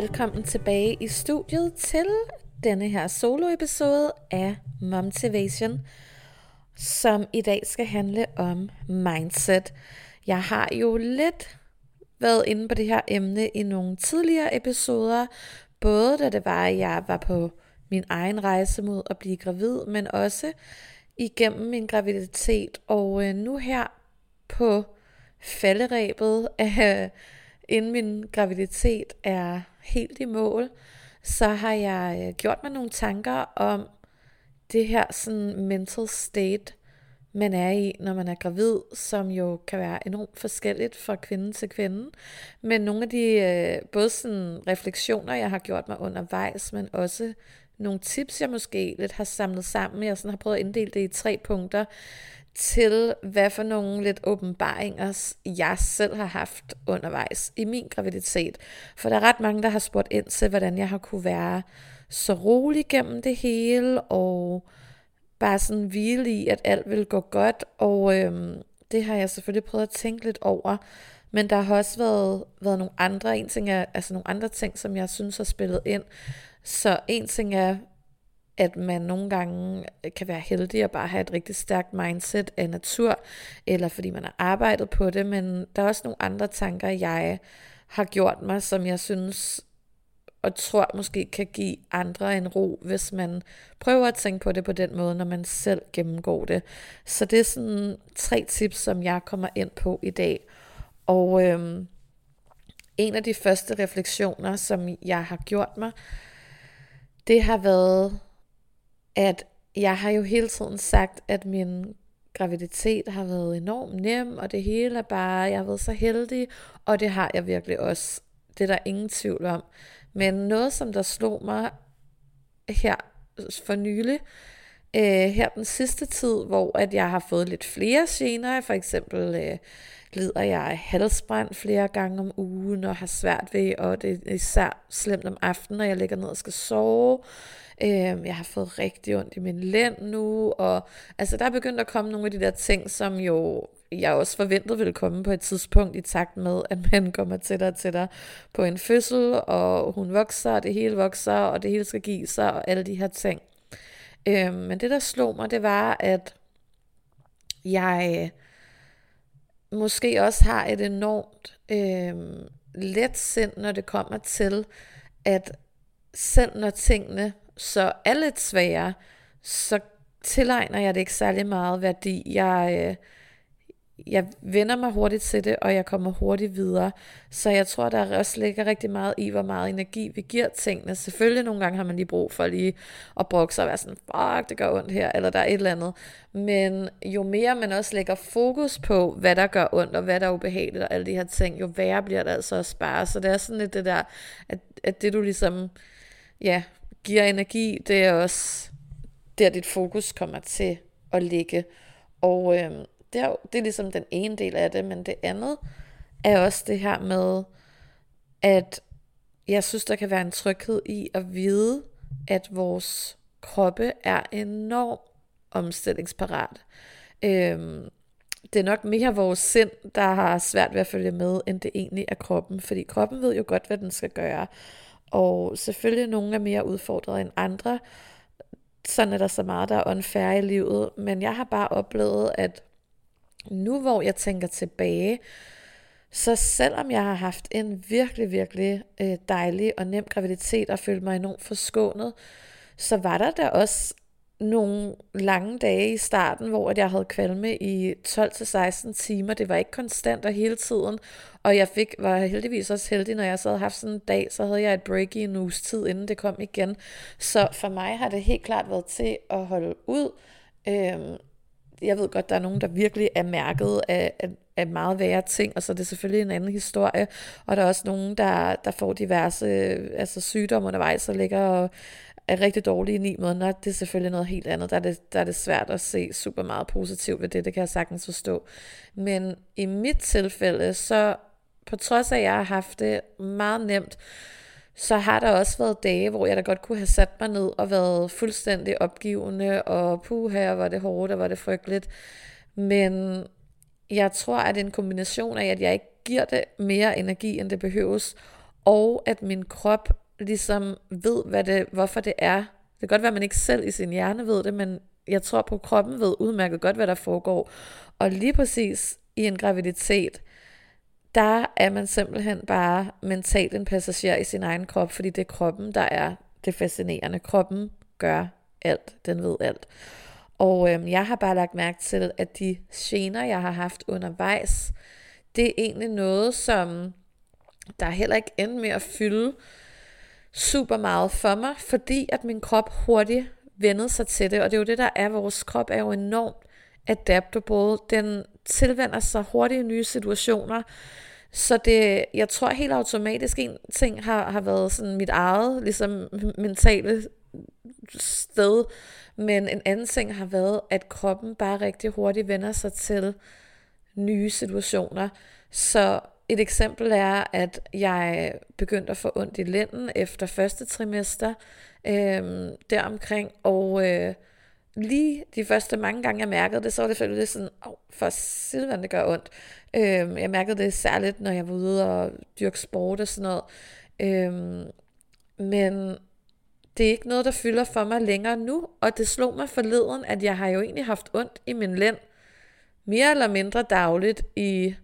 Velkommen tilbage i studiet til denne her solo-episode af Momtivation, som i dag skal handle om mindset. Jeg har jo lidt været inde på det her emne i nogle tidligere episoder, både da det var, at jeg var på min egen rejse mod at blive gravid, men også igennem min graviditet. Og øh, nu her på falderæbet af inden min graviditet er helt i mål, så har jeg øh, gjort mig nogle tanker om det her sådan mental state, man er i, når man er gravid, som jo kan være enormt forskelligt fra kvinde til kvinde. Men nogle af de øh, både sådan refleksioner, jeg har gjort mig undervejs, men også nogle tips, jeg måske lidt har samlet sammen. Jeg sådan har prøvet at inddele det i tre punkter til, hvad for nogle lidt åbenbaringer, jeg selv har haft undervejs i min graviditet. For der er ret mange, der har spurgt ind til, hvordan jeg har kunne være så rolig gennem det hele, og bare sådan hvile i, at alt vil gå godt, og øhm, det har jeg selvfølgelig prøvet at tænke lidt over. Men der har også været, været nogle andre, en ting er, altså nogle andre ting, som jeg synes har spillet ind. Så en ting er, at man nogle gange øh, kan være heldig at bare have et rigtig stærkt mindset af natur, eller fordi man har arbejdet på det, men der er også nogle andre tanker, jeg har gjort mig, som jeg synes og tror måske kan give andre en ro, hvis man prøver at tænke på det på den måde, når man selv gennemgår det. Så det er sådan tre tips, som jeg kommer ind på i dag. Og øhm, en af de første refleksioner, som jeg har gjort mig, det har været, at jeg har jo hele tiden sagt, at min graviditet har været enormt nem, og det hele er bare, jeg har været så heldig, og det har jeg virkelig også. Det er der ingen tvivl om. Men noget, som der slog mig her for nylig, øh, her den sidste tid, hvor at jeg har fået lidt flere gener. For eksempel øh, lider jeg af halsbrand flere gange om ugen, og har svært ved, og det er især slemt om aftenen, når jeg ligger ned og skal sove. Øh, jeg har fået rigtig ondt i min lænd nu, og altså der er begyndt at komme nogle af de der ting, som jo jeg også forventede ville komme på et tidspunkt i takt med, at man kommer tættere og tættere på en fødsel, og hun vokser, og det hele vokser, og det hele skal give sig, og alle de her ting. Øh, men det, der slog mig, det var, at jeg måske også har et enormt øh, let sind, når det kommer til, at selv når tingene så er lidt svære, så tilegner jeg det ikke særlig meget værdi. Jeg, øh, jeg vender mig hurtigt til det, og jeg kommer hurtigt videre. Så jeg tror, der også ligger rigtig meget i, hvor meget energi vi giver tingene. Selvfølgelig nogle gange har man lige brug for lige at brokke sig og være sådan, fuck, det gør ondt her, eller der er et eller andet. Men jo mere man også lægger fokus på, hvad der gør ondt, og hvad der er ubehageligt, og alle de her ting, jo værre bliver det altså at spare. Så det er sådan lidt det der, at, at det du ligesom, ja, giver energi, det er også der dit fokus kommer til at ligge. Og øh, det, er, det er ligesom den ene del af det, men det andet er også det her med, at jeg synes, der kan være en tryghed i at vide, at vores kroppe er enormt omstillingsparat. Øhm, det er nok mere vores sind, der har svært ved at følge med, end det egentlig er kroppen. Fordi kroppen ved jo godt, hvad den skal gøre. Og selvfølgelig nogle er mere udfordret end andre. Sådan er der så meget, der er unfair i livet. Men jeg har bare oplevet, at nu hvor jeg tænker tilbage, så selvom jeg har haft en virkelig, virkelig øh, dejlig og nem graviditet og følte mig enormt forskånet, så var der da også nogle lange dage i starten, hvor jeg havde kvalme i 12-16 timer. Det var ikke konstant og hele tiden. Og jeg fik, var heldigvis også heldig, når jeg så havde haft sådan en dag, så havde jeg et break i en uges tid, inden det kom igen. Så for mig har det helt klart været til at holde ud. Øhm, jeg ved godt, der er nogen, der virkelig er mærket af, af, af meget værre ting, og så er det selvfølgelig en anden historie. Og der er også nogen, der, der får diverse øh, altså sygdomme undervejs, og ligger og er rigtig dårlige i ni måneder. Det er selvfølgelig noget helt andet. Der er, det, der er det svært at se super meget positivt ved det, det kan jeg sagtens forstå. Men i mit tilfælde, så på trods af, at jeg har haft det meget nemt, så har der også været dage, hvor jeg da godt kunne have sat mig ned og været fuldstændig opgivende, og puha, var det hårdt, og var det frygteligt. Men jeg tror, at en kombination af, at jeg ikke giver det mere energi, end det behøves, og at min krop ligesom ved, hvad det, hvorfor det er. Det kan godt være, at man ikke selv i sin hjerne ved det, men jeg tror på, at kroppen ved udmærket godt, hvad der foregår. Og lige præcis i en graviditet, der er man simpelthen bare mentalt en passager i sin egen krop, fordi det er kroppen, der er det fascinerende. Kroppen gør alt, den ved alt. Og øhm, jeg har bare lagt mærke til, at de gener, jeg har haft undervejs, det er egentlig noget, som der heller ikke endte med at fylde super meget for mig, fordi at min krop hurtigt vendede sig til det, og det er jo det, der er, vores krop er jo enormt adaptable, den tilvender sig hurtigt i nye situationer, så det, jeg tror helt automatisk, en ting har, har været sådan mit eget ligesom mentale sted, men en anden ting har været, at kroppen bare rigtig hurtigt vender sig til nye situationer. Så et eksempel er, at jeg begyndte at få ondt i lænden efter første trimester øh, deromkring, og øh, lige de første mange gange, jeg mærkede det, så var det selvfølgelig sådan, åh, oh, for siden det gør ondt. Øh, jeg mærkede det særligt, når jeg var ude og dyrke sport og sådan noget. Øh, men det er ikke noget, der fylder for mig længere nu, og det slog mig forleden, at jeg har jo egentlig haft ondt i min lænd, mere eller mindre dagligt i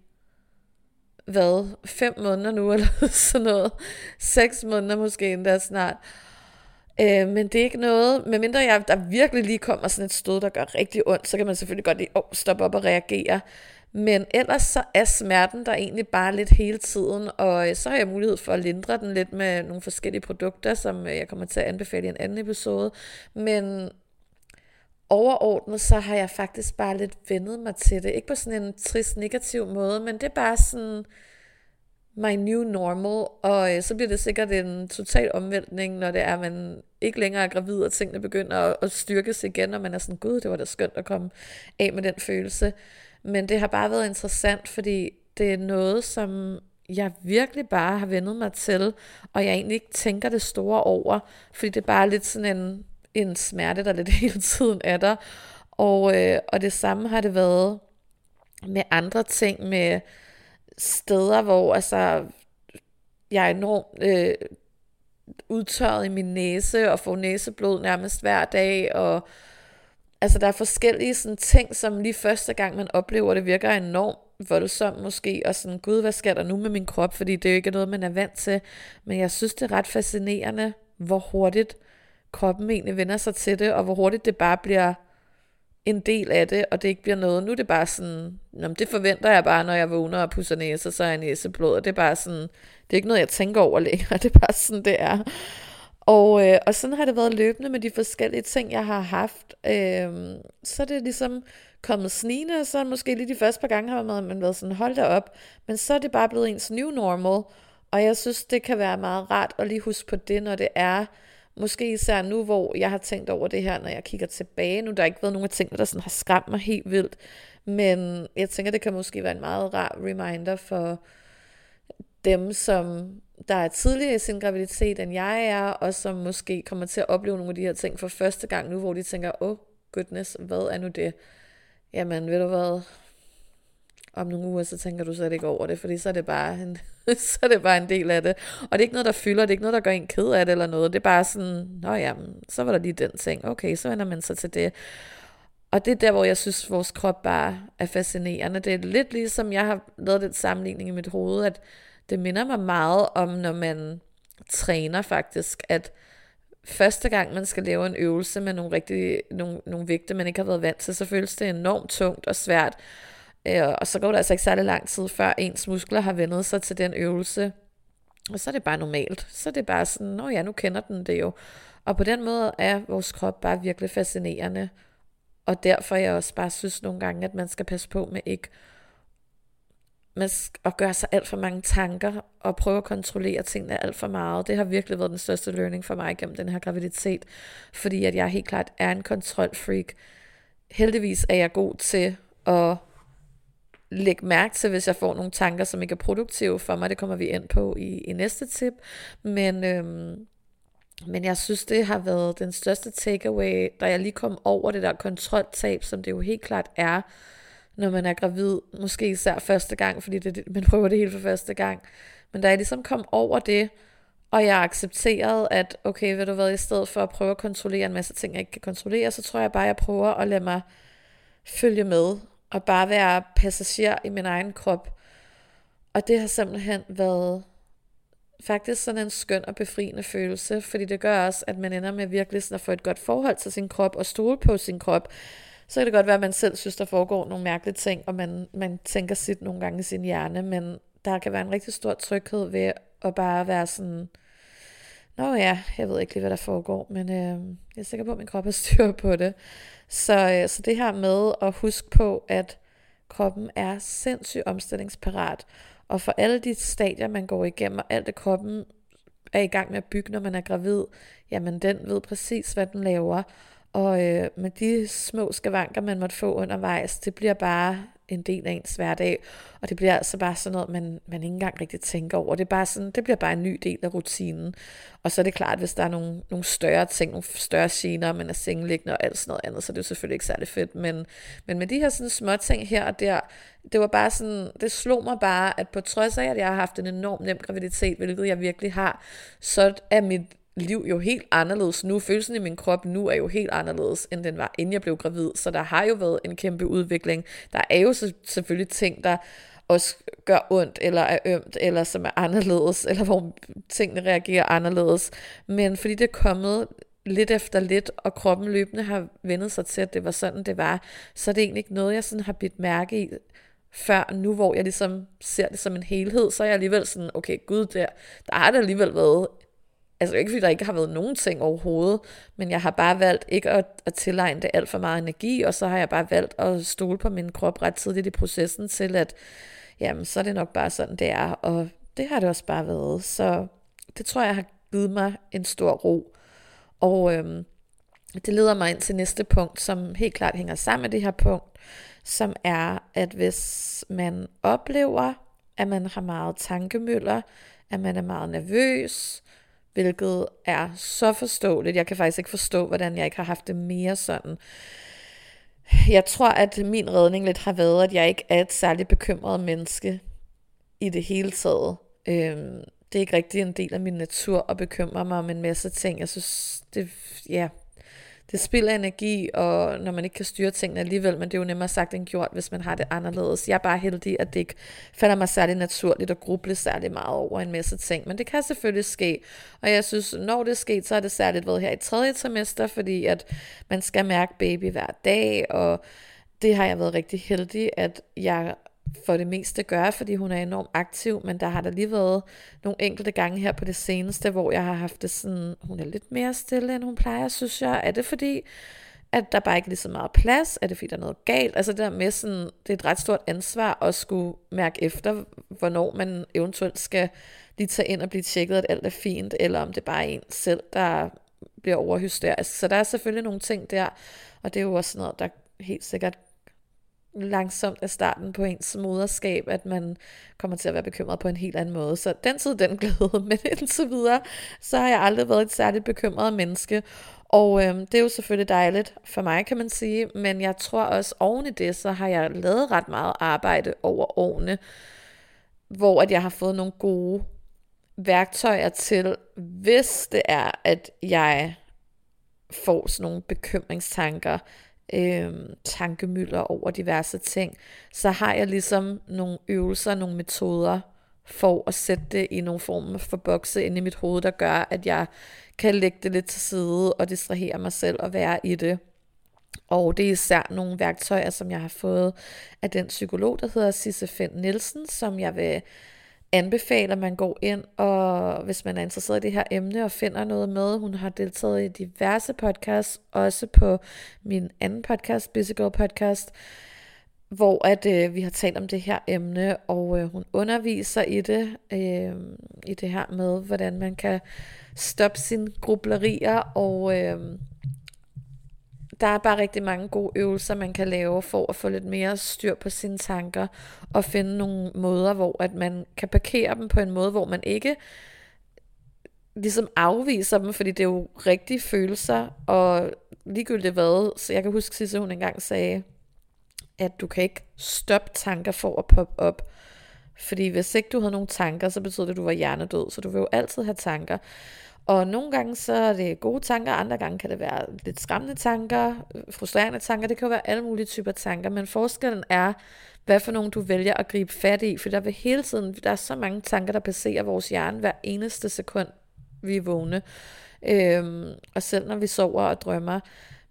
hvad, fem måneder nu, eller sådan noget. Seks måneder måske endda snart. Øh, men det er ikke noget, medmindre jeg, der virkelig lige kommer sådan et stød, der gør rigtig ondt, så kan man selvfølgelig godt lige oh, stoppe op og reagere. Men ellers så er smerten der egentlig bare lidt hele tiden, og øh, så har jeg mulighed for at lindre den lidt med nogle forskellige produkter, som øh, jeg kommer til at anbefale i en anden episode. Men overordnet, så har jeg faktisk bare lidt vendet mig til det. Ikke på sådan en trist negativ måde, men det er bare sådan, my new normal, og øh, så bliver det sikkert en total omvæltning, når det er, at man ikke længere er gravid, og tingene begynder at, at styrkes igen, og man er sådan, gud, det var da skønt at komme af med den følelse. Men det har bare været interessant, fordi det er noget, som jeg virkelig bare har vendet mig til, og jeg egentlig ikke tænker det store over, fordi det er bare lidt sådan en, en smerte, der lidt hele tiden er der. Og, øh, og det samme har det været med andre ting, med steder, hvor altså, jeg er enormt øh, udtørret i min næse, og får næseblod nærmest hver dag, og altså der er forskellige sådan, ting, som lige første gang man oplever det, virker enormt voldsomt måske, og sådan, gud, hvad sker der nu med min krop, fordi det er jo ikke noget, man er vant til, men jeg synes, det er ret fascinerende, hvor hurtigt kroppen egentlig vender sig til det, og hvor hurtigt det bare bliver en del af det, og det ikke bliver noget. Nu er det bare sådan, jamen, det forventer jeg bare, når jeg vågner og pusser næse, så er jeg næseblod, og det er bare sådan, det er ikke noget, jeg tænker over længere, det er bare sådan, det er. Og, øh, og sådan har det været løbende med de forskellige ting, jeg har haft. Øh, så er det ligesom kommet snigende, og så måske lige de første par gange har man, man været sådan, hold da op. Men så er det bare blevet ens new normal, og jeg synes, det kan være meget rart at lige huske på det, når det er, Måske især nu, hvor jeg har tænkt over det her, når jeg kigger tilbage. Nu der har ikke været nogen af tingene, der sådan har skræmt mig helt vildt. Men jeg tænker, det kan måske være en meget rar reminder for dem, som der er tidligere i sin graviditet, end jeg er, og som måske kommer til at opleve nogle af de her ting for første gang nu, hvor de tænker, åh, oh, goodness, hvad er nu det? Jamen, ved du hvad, om nogle uger, så tænker du slet ikke over det, fordi så er det bare en, så er det bare en del af det. Og det er ikke noget, der fylder, det er ikke noget, der gør en ked af det eller noget. Det er bare sådan, nå ja, så var der lige den ting. Okay, så vender man sig til det. Og det er der, hvor jeg synes, vores krop bare er fascinerende. Det er lidt ligesom, jeg har lavet den sammenligning i mit hoved, at det minder mig meget om, når man træner faktisk, at første gang man skal lave en øvelse med nogle, rigtig, nogle, nogle vægte, man ikke har været vant til, så føles det enormt tungt og svært. Øh, og så går der altså ikke særlig lang tid, før ens muskler har vendet sig til den øvelse. Og så er det bare normalt. Så er det bare sådan, nå ja, nu kender den det jo. Og på den måde er vores krop bare virkelig fascinerende. Og derfor jeg også bare synes nogle gange, at man skal passe på med ikke man at gøre sig alt for mange tanker og prøve at kontrollere tingene alt for meget. Det har virkelig været den største learning for mig gennem den her graviditet, fordi at jeg helt klart er en kontrolfreak. Heldigvis er jeg god til at lægge mærke til, hvis jeg får nogle tanker, som ikke er produktive for mig. Det kommer vi ind på i, i næste tip. Men, øhm, men jeg synes, det har været den største takeaway, da jeg lige kom over det der kontroltab, som det jo helt klart er, når man er gravid. Måske især første gang, fordi det, man prøver det hele for første gang. Men da jeg ligesom kom over det, og jeg accepterede, at okay, ved du hvad, i stedet for at prøve at kontrollere en masse ting, jeg ikke kan kontrollere, så tror jeg bare, at jeg prøver at lade mig følge med og bare være passager i min egen krop. Og det har simpelthen været faktisk sådan en skøn og befriende følelse, fordi det gør også, at man ender med virkelig sådan at få et godt forhold til sin krop og stole på sin krop. Så kan det godt være, at man selv synes, der foregår nogle mærkelige ting, og man, man tænker sit nogle gange i sin hjerne, men der kan være en rigtig stor tryghed ved at bare være sådan, Nå ja, jeg ved ikke lige, hvad der foregår, men øh, jeg er sikker på, at min krop har styr på det. Så, øh, så det her med at huske på, at kroppen er sindssygt omstillingsparat, og for alle de stadier, man går igennem, og alt det kroppen er i gang med at bygge, når man er gravid, jamen den ved præcis, hvad den laver. Og øh, med de små skavanker, man måtte få undervejs, det bliver bare en del af ens hverdag, og det bliver altså bare sådan noget, man, man ikke engang rigtig tænker over. Det, er bare sådan, det bliver bare en ny del af rutinen. Og så er det klart, hvis der er nogle, nogle større ting, nogle større gener, man er sengeliggende og alt sådan noget andet, så det er jo selvfølgelig ikke særlig fedt. Men, men med de her sådan små ting her og der, det var bare sådan, det slog mig bare, at på trods af, at jeg har haft en enorm nem graviditet, hvilket jeg virkelig har, så er mit liv jo helt anderledes nu. Følelsen i min krop nu er jo helt anderledes, end den var, inden jeg blev gravid. Så der har jo været en kæmpe udvikling. Der er jo selvfølgelig ting, der også gør ondt, eller er ømt, eller som er anderledes, eller hvor tingene reagerer anderledes. Men fordi det er kommet lidt efter lidt, og kroppen løbende har vendet sig til, at det var sådan, det var, så er det egentlig ikke noget, jeg sådan har bidt mærke i, før nu, hvor jeg ligesom ser det som en helhed, så er jeg alligevel sådan, okay, gud, der, der har det alligevel været Altså ikke fordi der ikke har været nogen ting overhovedet, men jeg har bare valgt ikke at, at tilegne det alt for meget energi, og så har jeg bare valgt at stole på min krop ret tidligt i processen til, at jamen, så er det nok bare sådan, det er, og det har det også bare været. Så det tror jeg har givet mig en stor ro. Og øhm, det leder mig ind til næste punkt, som helt klart hænger sammen med det her punkt, som er, at hvis man oplever, at man har meget tankemøller, at man er meget nervøs, hvilket er så forståeligt. Jeg kan faktisk ikke forstå, hvordan jeg ikke har haft det mere sådan. Jeg tror, at min redning lidt har været, at jeg ikke er et særligt bekymret menneske i det hele taget. Øhm, det er ikke rigtig en del af min natur at bekymre mig om en masse ting. Jeg synes, det, ja, det spiller energi, og når man ikke kan styre tingene alligevel, men det er jo nemmere sagt end gjort, hvis man har det anderledes. Jeg er bare heldig, at det ikke falder mig særlig naturligt at gruble særlig meget over en masse ting, men det kan selvfølgelig ske, og jeg synes, når det er sket, så har det særligt været her i tredje semester, fordi at man skal mærke baby hver dag, og det har jeg været rigtig heldig, at jeg for det meste gøre, fordi hun er enormt aktiv, men der har der lige været nogle enkelte gange her på det seneste, hvor jeg har haft det sådan, hun er lidt mere stille, end hun plejer, synes jeg. Er det fordi, at der bare ikke er lige så meget plads? Er det fordi, der er noget galt? Altså det der med sådan, det er et ret stort ansvar at skulle mærke efter, hvornår man eventuelt skal lige tage ind og blive tjekket, at alt er fint, eller om det bare er en selv, der bliver overhysterisk. Så der er selvfølgelig nogle ting der, og det er jo også noget, der helt sikkert langsomt af starten på ens moderskab, at man kommer til at være bekymret på en helt anden måde. Så den tid, den glæde, men indtil videre, så har jeg aldrig været et særligt bekymret menneske. Og øh, det er jo selvfølgelig dejligt for mig, kan man sige, men jeg tror også oven i det, så har jeg lavet ret meget arbejde over årene, hvor at jeg har fået nogle gode værktøjer til, hvis det er, at jeg får sådan nogle bekymringstanker, øh, tankemøller over diverse ting, så har jeg ligesom nogle øvelser, nogle metoder for at sætte det i nogle form for bokse inde i mit hoved, der gør, at jeg kan lægge det lidt til side og distrahere mig selv og være i det. Og det er især nogle værktøjer, som jeg har fået af den psykolog, der hedder Sisse Finn Nielsen, som jeg vil anbefale, at man går ind, og hvis man er interesseret i det her emne og finder noget med, hun har deltaget i diverse podcasts, også på min anden podcast, Busy Girl Podcast, hvor at øh, vi har talt om det her emne, og øh, hun underviser i det, øh, i det her med, hvordan man kan stoppe sine grublerier, og øh, der er bare rigtig mange gode øvelser, man kan lave for at få lidt mere styr på sine tanker og finde nogle måder, hvor at man kan parkere dem på en måde, hvor man ikke ligesom afviser dem, fordi det er jo rigtige følelser, og ligegyldigt hvad, så jeg kan huske, sidste hun engang sagde, at du kan ikke stoppe tanker for at poppe op. Fordi hvis ikke du havde nogle tanker, så betød det, at du var hjernedød. Så du vil jo altid have tanker. Og nogle gange så er det gode tanker, andre gange kan det være lidt skræmmende tanker, frustrerende tanker, det kan jo være alle mulige typer tanker, men forskellen er, hvad for nogen du vælger at gribe fat i, for der vil hele tiden, der er så mange tanker, der passerer vores hjerne hver eneste sekund, vi er vågne, øhm, og selv når vi sover og drømmer.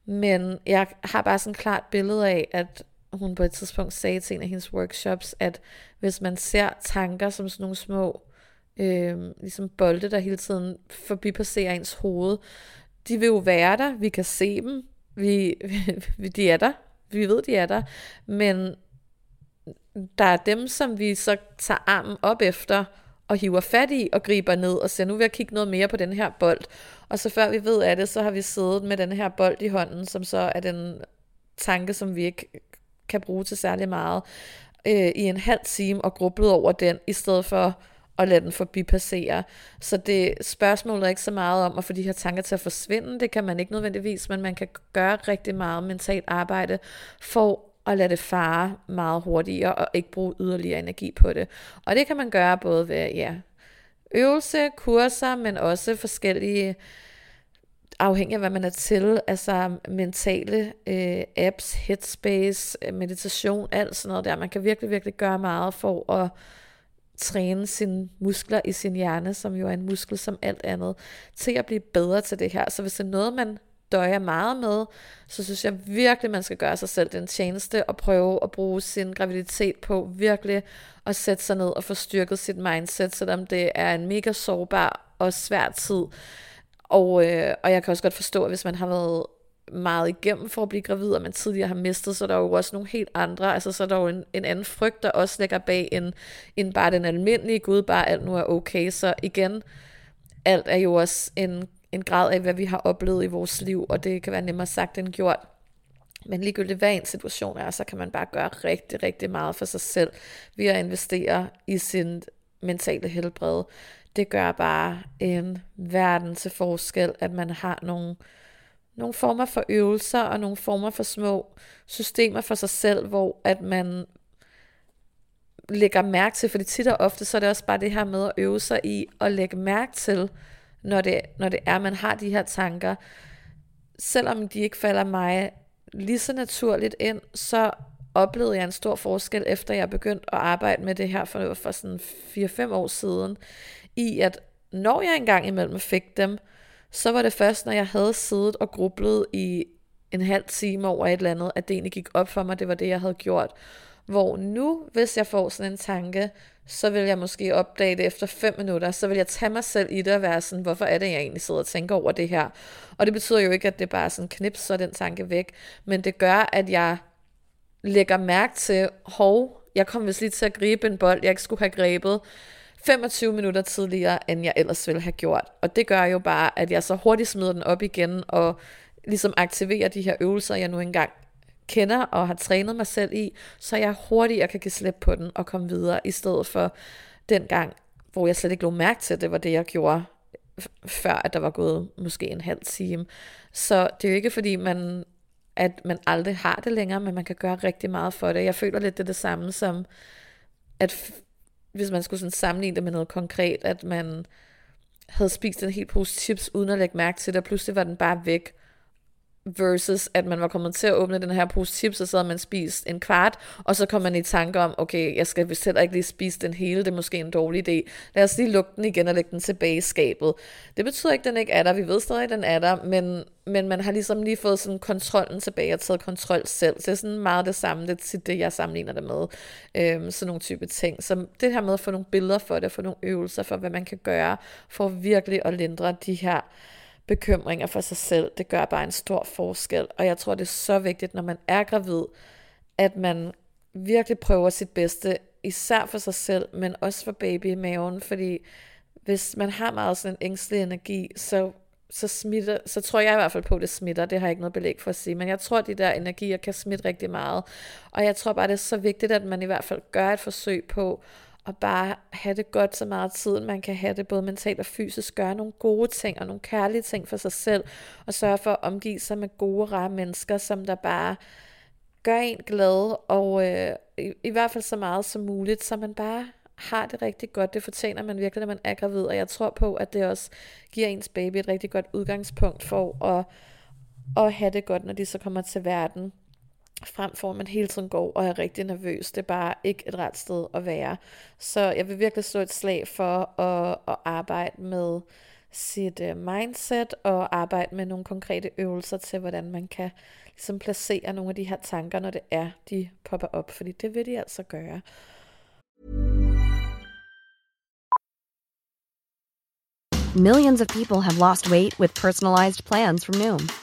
Men jeg har bare sådan et klart billede af, at hun på et tidspunkt sagde til en af hendes workshops, at hvis man ser tanker som sådan nogle små øh, ligesom bolde, der hele tiden forbipasserer ens hoved. De vil jo være der, vi kan se dem, vi, vi, de er der, vi ved, de er der, men der er dem, som vi så tager armen op efter, og hiver fat i og griber ned og siger, nu vil jeg kigge noget mere på den her bold. Og så før vi ved af det, så har vi siddet med den her bold i hånden, som så er den tanke, som vi ikke kan bruge til særlig meget, øh, i en halv time og grublet over den, i stedet for og lade den forbipassere. Så det spørgsmålet er ikke så meget om at få de her tanker til at forsvinde. Det kan man ikke nødvendigvis, men man kan gøre rigtig meget mentalt arbejde for at lade det fare meget hurtigere og ikke bruge yderligere energi på det. Og det kan man gøre både ved ja, øvelse, kurser, men også forskellige afhængig af hvad man er til, altså mentale øh, apps, headspace, øh, meditation, alt sådan noget der. Man kan virkelig, virkelig gøre meget for at træne sine muskler i sin hjerne, som jo er en muskel som alt andet, til at blive bedre til det her. Så hvis det er noget, man døjer meget med, så synes jeg virkelig, man skal gøre sig selv den tjeneste og prøve at bruge sin graviditet på virkelig at sætte sig ned og få styrket sit mindset, selvom det er en mega sårbar og svær tid. Og, øh, og jeg kan også godt forstå, at hvis man har været meget igennem for at blive gravid, og man tidligere har mistet, så er der jo også nogle helt andre, altså så er der jo en, en anden frygt, der også ligger bag end, end bare den almindelige Gud, bare alt nu er okay. Så igen, alt er jo også en, en grad af, hvad vi har oplevet i vores liv, og det kan være nemmere sagt end gjort. Men ligegyldigt hvad en situation er, så kan man bare gøre rigtig, rigtig meget for sig selv ved at investere i sin mentale helbred. Det gør bare en verden til forskel, at man har nogle, nogle former for øvelser og nogle former for små systemer for sig selv, hvor at man lægger mærke til, fordi tit og ofte, så er det også bare det her med at øve sig i at lægge mærke til, når det, når det er, man har de her tanker. Selvom de ikke falder mig lige så naturligt ind, så oplevede jeg en stor forskel, efter jeg begyndte at arbejde med det her for, for sådan 4-5 år siden, i at når jeg engang imellem fik dem, så var det først, når jeg havde siddet og grublet i en halv time over et eller andet, at det egentlig gik op for mig, det var det, jeg havde gjort. Hvor nu, hvis jeg får sådan en tanke, så vil jeg måske opdage det efter 5 minutter, så vil jeg tage mig selv i det og være sådan, hvorfor er det, jeg egentlig sidder og tænker over det her? Og det betyder jo ikke, at det bare er sådan knips, så den tanke væk, men det gør, at jeg lægger mærke til, hov, jeg kom vist lige til at gribe en bold, jeg ikke skulle have grebet 25 minutter tidligere, end jeg ellers ville have gjort. Og det gør jo bare, at jeg så hurtigt smider den op igen, og ligesom aktiverer de her øvelser, jeg nu engang kender og har trænet mig selv i, så jeg hurtigere kan give slip på den og komme videre, i stedet for den gang, hvor jeg slet ikke lå mærke til, at det var det, jeg gjorde, før at der var gået måske en halv time. Så det er jo ikke fordi, man, at man aldrig har det længere, men man kan gøre rigtig meget for det. Jeg føler lidt, det er det samme som, at hvis man skulle sådan sammenligne det med noget konkret, at man havde spist en helt pose chips, uden at lægge mærke til det, og pludselig var den bare væk versus at man var kommet til at åbne den her pose chips, og så havde man spist en kvart, og så kom man i tanke om, okay, jeg skal vist heller ikke lige spise den hele, det er måske en dårlig idé. Lad os lige lukke den igen og lægge den tilbage i skabet. Det betyder ikke, at den ikke er der, vi ved stadig, at den er der, men, men man har ligesom lige fået sådan kontrollen tilbage og taget kontrol selv. Så det er sådan meget det samme, det til det, jeg sammenligner det med. Øhm, sådan nogle type ting. Så det her med at få nogle billeder for det, få nogle øvelser for, hvad man kan gøre, for virkelig at lindre de her bekymringer for sig selv, det gør bare en stor forskel. Og jeg tror, det er så vigtigt, når man er gravid, at man virkelig prøver sit bedste, især for sig selv, men også for baby i maven, fordi hvis man har meget sådan en ængstelig energi, så, så, smitter, så tror jeg i hvert fald på, at det smitter. Det har jeg ikke noget belæg for at sige, men jeg tror, at de der energier kan smitte rigtig meget. Og jeg tror bare, det er så vigtigt, at man i hvert fald gør et forsøg på og bare have det godt så meget tid, man kan have det både mentalt og fysisk, gøre nogle gode ting og nogle kærlige ting for sig selv, og sørge for at omgive sig med gode, rare mennesker, som der bare gør en glad, og øh, i, i hvert fald så meget som muligt, så man bare har det rigtig godt. Det fortjener man virkelig, når man er gravid, og jeg tror på, at det også giver ens baby et rigtig godt udgangspunkt for at, at have det godt, når de så kommer til verden frem for at man hele tiden går og er rigtig nervøs. Det er bare ikke et ret sted at være. Så jeg vil virkelig slå et slag for at, at arbejde med sit øh, mindset og arbejde med nogle konkrete øvelser til, hvordan man kan ligesom placere nogle af de her tanker, når det er, de popper op. Fordi det vil de altså gøre. Millions of people have lost weight with personalized plans from Noom.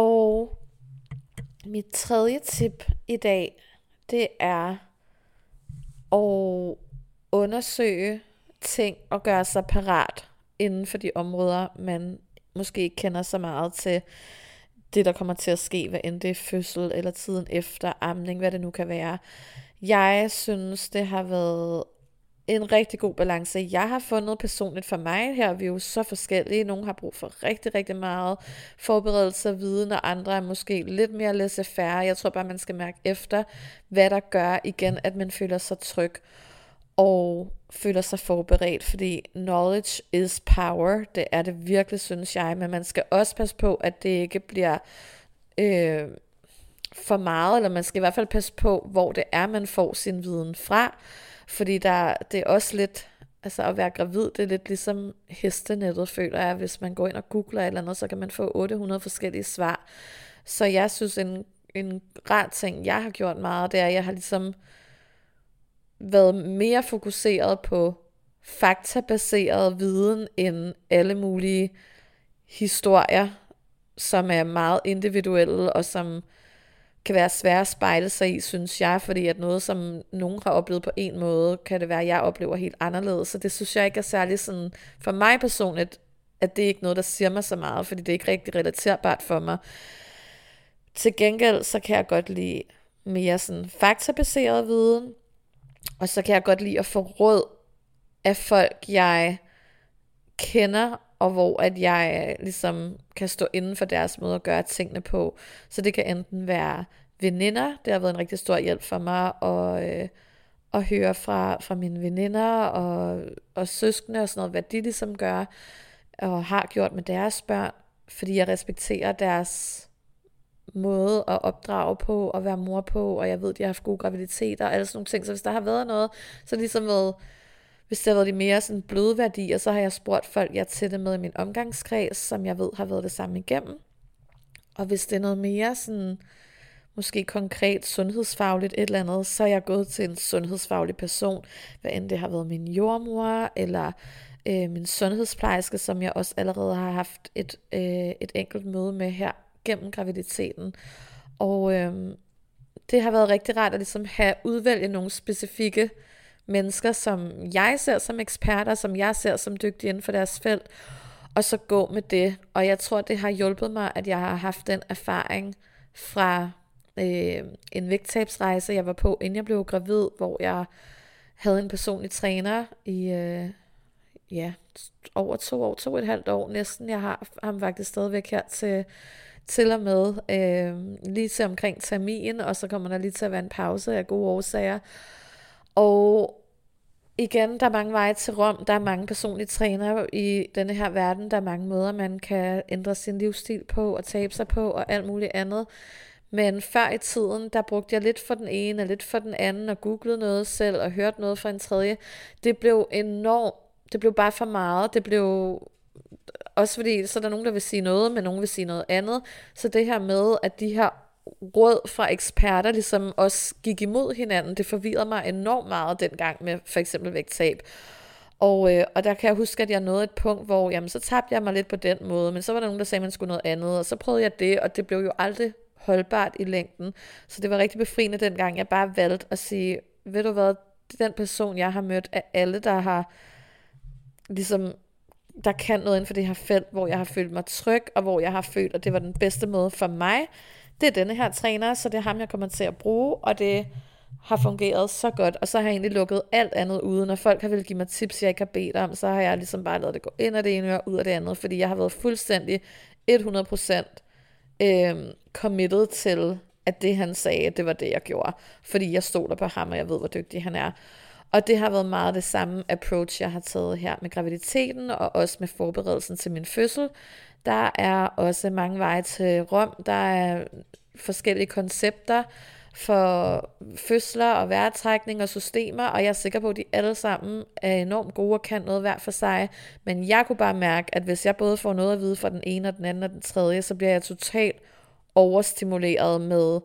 Og mit tredje tip i dag, det er at undersøge ting og gøre sig parat inden for de områder, man måske ikke kender så meget til det, der kommer til at ske, hvad end det er fødsel eller tiden efter amning, hvad det nu kan være. Jeg synes, det har været en rigtig god balance. Jeg har fundet personligt for mig, her er vi jo så forskellige. Nogle har brug for rigtig, rigtig meget forberedelse og viden, og andre er måske lidt mere laissez-faire. Jeg tror bare, man skal mærke efter, hvad der gør igen, at man føler sig tryg og føler sig forberedt, fordi knowledge is power, det er det virkelig, synes jeg, men man skal også passe på, at det ikke bliver øh, for meget, eller man skal i hvert fald passe på, hvor det er, man får sin viden fra, fordi der, det er også lidt, altså at være gravid, det er lidt ligesom hestenettet, føler jeg. Hvis man går ind og googler et eller andet, så kan man få 800 forskellige svar. Så jeg synes, en, en rar ting, jeg har gjort meget, det er, at jeg har ligesom været mere fokuseret på faktabaseret viden end alle mulige historier, som er meget individuelle og som kan være svære at spejle sig i, synes jeg, fordi at noget, som nogen har oplevet på en måde, kan det være, at jeg oplever helt anderledes. Så det synes jeg ikke er særlig sådan, for mig personligt, at det er ikke noget, der siger mig så meget, fordi det er ikke rigtig relaterbart for mig. Til gengæld, så kan jeg godt lide mere sådan faktabaseret viden, og så kan jeg godt lide at få råd af folk, jeg kender, og hvor at jeg øh, ligesom kan stå inden for deres måde at gøre tingene på. Så det kan enten være veninder, det har været en rigtig stor hjælp for mig og øh, at høre fra, fra mine veninder og, og søskende og sådan noget, hvad de ligesom gør og har gjort med deres børn, fordi jeg respekterer deres måde at opdrage på og være mor på, og jeg ved, de har haft gode graviditeter og alle sådan nogle ting. Så hvis der har været noget, så ligesom været hvis det har været de mere sådan bløde værdier, så har jeg spurgt folk, jeg er med i min omgangskreds, som jeg ved har været det samme igennem. Og hvis det er noget mere sådan, måske konkret sundhedsfagligt et eller andet, så er jeg gået til en sundhedsfaglig person, hvad end det har været min jordmor, eller øh, min sundhedsplejerske, som jeg også allerede har haft et, øh, et enkelt møde med her gennem graviditeten. Og øh, det har været rigtig rart at ligesom have udvælge nogle specifikke mennesker, som jeg ser som eksperter, som jeg ser som dygtige inden for deres felt, og så gå med det. Og jeg tror, det har hjulpet mig, at jeg har haft den erfaring fra øh, en vægttabsrejse, jeg var på, inden jeg blev gravid, hvor jeg havde en personlig træner i øh, ja, over to år, to og et halvt år næsten. Jeg har ham faktisk stadigvæk her til, til og med øh, lige til omkring termin, og så kommer der lige til at være en pause af gode årsager. Og igen, der er mange veje til Rom, der er mange personlige trænere i denne her verden, der er mange måder, man kan ændre sin livsstil på og tabe sig på og alt muligt andet. Men før i tiden, der brugte jeg lidt for den ene og lidt for den anden og googlede noget selv og hørte noget fra en tredje. Det blev enormt, det blev bare for meget. Det blev også fordi, så er der nogen, der vil sige noget, men nogen vil sige noget andet. Så det her med, at de her råd fra eksperter ligesom også gik imod hinanden. Det forvirrede mig enormt meget dengang med for eksempel vægttab. Og, øh, og der kan jeg huske, at jeg nåede et punkt, hvor jamen, så tabte jeg mig lidt på den måde, men så var der nogen, der sagde, at man skulle noget andet, og så prøvede jeg det, og det blev jo aldrig holdbart i længden. Så det var rigtig befriende dengang, jeg bare valgte at sige, ved du hvad, den person, jeg har mødt, er alle, der har ligesom der kan noget inden for det her felt, hvor jeg har følt mig tryg, og hvor jeg har følt, at det var den bedste måde for mig. Det er denne her træner, så det er ham, jeg kommer til at bruge, og det har fungeret så godt, og så har jeg egentlig lukket alt andet ude. Når folk har vil give mig tips, jeg ikke har bedt om, så har jeg ligesom bare lavet det gå ind af det ene og ud af det andet, fordi jeg har været fuldstændig 100% øh, committed til, at det han sagde, det var det jeg gjorde. Fordi jeg stoler på ham, og jeg ved, hvor dygtig han er. Og det har været meget det samme approach, jeg har taget her med graviditeten, og også med forberedelsen til min fødsel. Der er også mange veje til Rom, der er forskellige koncepter, for fødsler og væretrækning og systemer, og jeg er sikker på, at de alle sammen er enormt gode og kan noget hver for sig. Men jeg kunne bare mærke, at hvis jeg både får noget at vide fra den ene og den anden og den tredje, så bliver jeg totalt overstimuleret med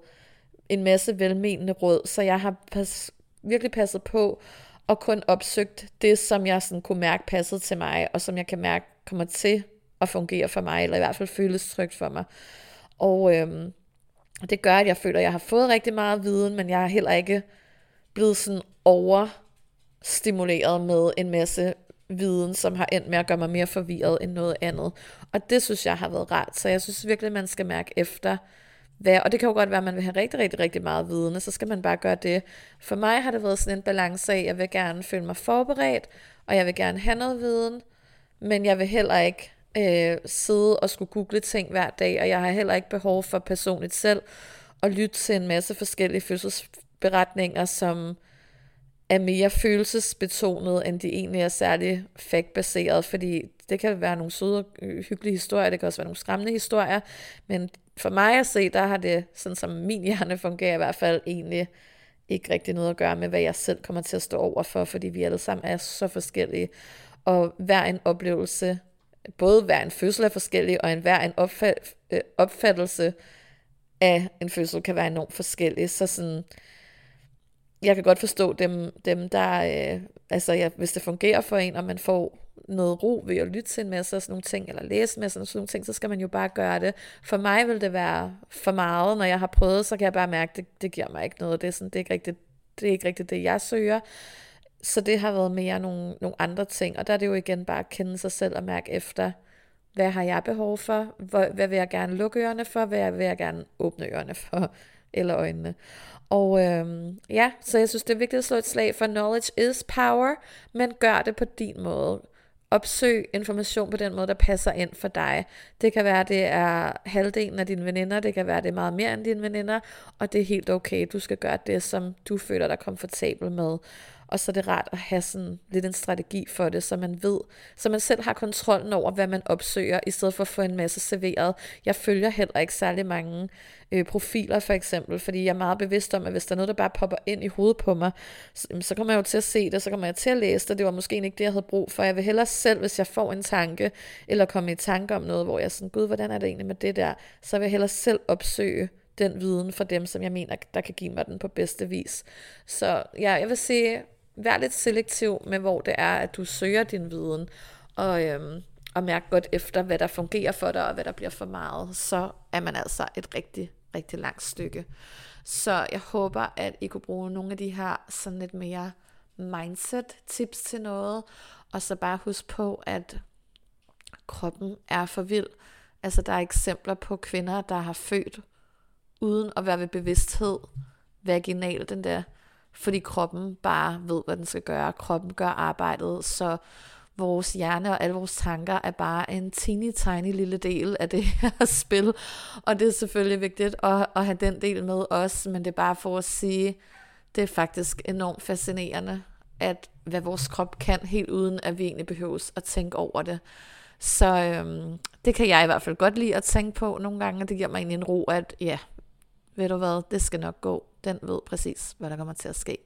en masse velmenende råd. Så jeg har pas, virkelig passet på og kun opsøgt det, som jeg sådan kunne mærke passede til mig, og som jeg kan mærke kommer til at fungere for mig, eller i hvert fald føles trygt for mig. Og øhm, det gør, at jeg føler, at jeg har fået rigtig meget viden, men jeg er heller ikke blevet sådan overstimuleret med en masse viden, som har endt med at gøre mig mere forvirret end noget andet. Og det synes jeg har været rart, så jeg synes virkelig, man skal mærke efter, hvad, og det kan jo godt være, at man vil have rigtig, rigtig, rigtig meget viden, og så skal man bare gøre det. For mig har det været sådan en balance af, at jeg vil gerne føle mig forberedt, og jeg vil gerne have noget viden, men jeg vil heller ikke øh, sidde og skulle google ting hver dag, og jeg har heller ikke behov for personligt selv at lytte til en masse forskellige fødselsberetninger, som er mere følelsesbetonet, end de egentlig er særlig faktbaseret, fordi det kan være nogle søde og hyggelige historier, det kan også være nogle skræmmende historier, men for mig at se, der har det, sådan som min hjerne fungerer i hvert fald, egentlig ikke rigtig noget at gøre med, hvad jeg selv kommer til at stå over for, fordi vi alle sammen er så forskellige, og hver en oplevelse både hver en fødsel er forskellig, og en hver øh, en opfattelse af en fødsel kan være enormt forskellig. Så sådan, jeg kan godt forstå dem, dem der, øh, altså ja, hvis det fungerer for en, og man får noget ro ved at lytte til en masse og sådan nogle ting, eller læse med sådan nogle ting, så skal man jo bare gøre det. For mig vil det være for meget, når jeg har prøvet, så kan jeg bare mærke, at det, det giver mig ikke noget. Det er, sådan, det er ikke rigtigt det er ikke rigtigt det, jeg søger. Så det har været mere nogle, nogle andre ting, og der er det jo igen bare at kende sig selv og mærke efter, hvad har jeg behov for, hvad, hvad vil jeg gerne lukke ørerne for, hvad vil jeg gerne åbne ørerne for, eller øjnene. Og øhm, ja, så jeg synes, det er vigtigt at slå et slag for knowledge is power, men gør det på din måde. Opsøg information på den måde, der passer ind for dig. Det kan være, det er halvdelen af dine veninder, det kan være, det er meget mere end dine veninder, og det er helt okay. Du skal gøre det, som du føler dig komfortabel med. Og så er det rart at have sådan lidt en strategi for det, så man ved, så man selv har kontrollen over, hvad man opsøger, i stedet for at få en masse serveret. Jeg følger heller ikke særlig mange øh, profiler for eksempel, fordi jeg er meget bevidst om, at hvis der er noget, der bare popper ind i hovedet på mig, så, så kommer jeg jo til at se det, så kommer jeg til at læse det. Det var måske ikke det, jeg havde brug for. Jeg vil hellere selv, hvis jeg får en tanke, eller kommer i tanke om noget, hvor jeg er sådan, gud, hvordan er det egentlig med det der, så vil jeg hellere selv opsøge den viden for dem, som jeg mener, der kan give mig den på bedste vis. Så ja, jeg vil sige, vær lidt selektiv med, hvor det er, at du søger din viden, og, øhm, og mærk godt efter, hvad der fungerer for dig, og hvad der bliver for meget, så er man altså et rigtig, rigtig langt stykke. Så jeg håber, at I kunne bruge nogle af de her sådan lidt mere mindset tips til noget, og så bare husk på, at kroppen er for vild. Altså der er eksempler på kvinder, der har født uden at være ved bevidsthed vaginal, den der fordi kroppen bare ved, hvad den skal gøre. Kroppen gør arbejdet, så vores hjerne og alle vores tanker er bare en teeny tiny lille del af det her spil. Og det er selvfølgelig vigtigt at, at have den del med os, men det er bare for at sige, det er faktisk enormt fascinerende, at hvad vores krop kan, helt uden at vi egentlig behøves at tænke over det. Så øhm, det kan jeg i hvert fald godt lide at tænke på nogle gange, og det giver mig egentlig en ro, at ja, ved du hvad, det skal nok gå. Den ved præcis, hvad der kommer til at ske.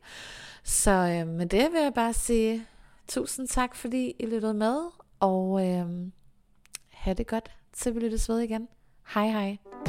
Så øh, med det vil jeg bare sige tusind tak, fordi I lyttede med, og øh, have det godt, til vi lyttes ved igen. Hej hej.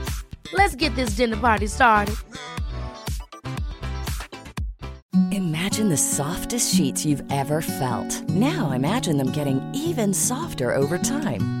Let's get this dinner party started. Imagine the softest sheets you've ever felt. Now imagine them getting even softer over time.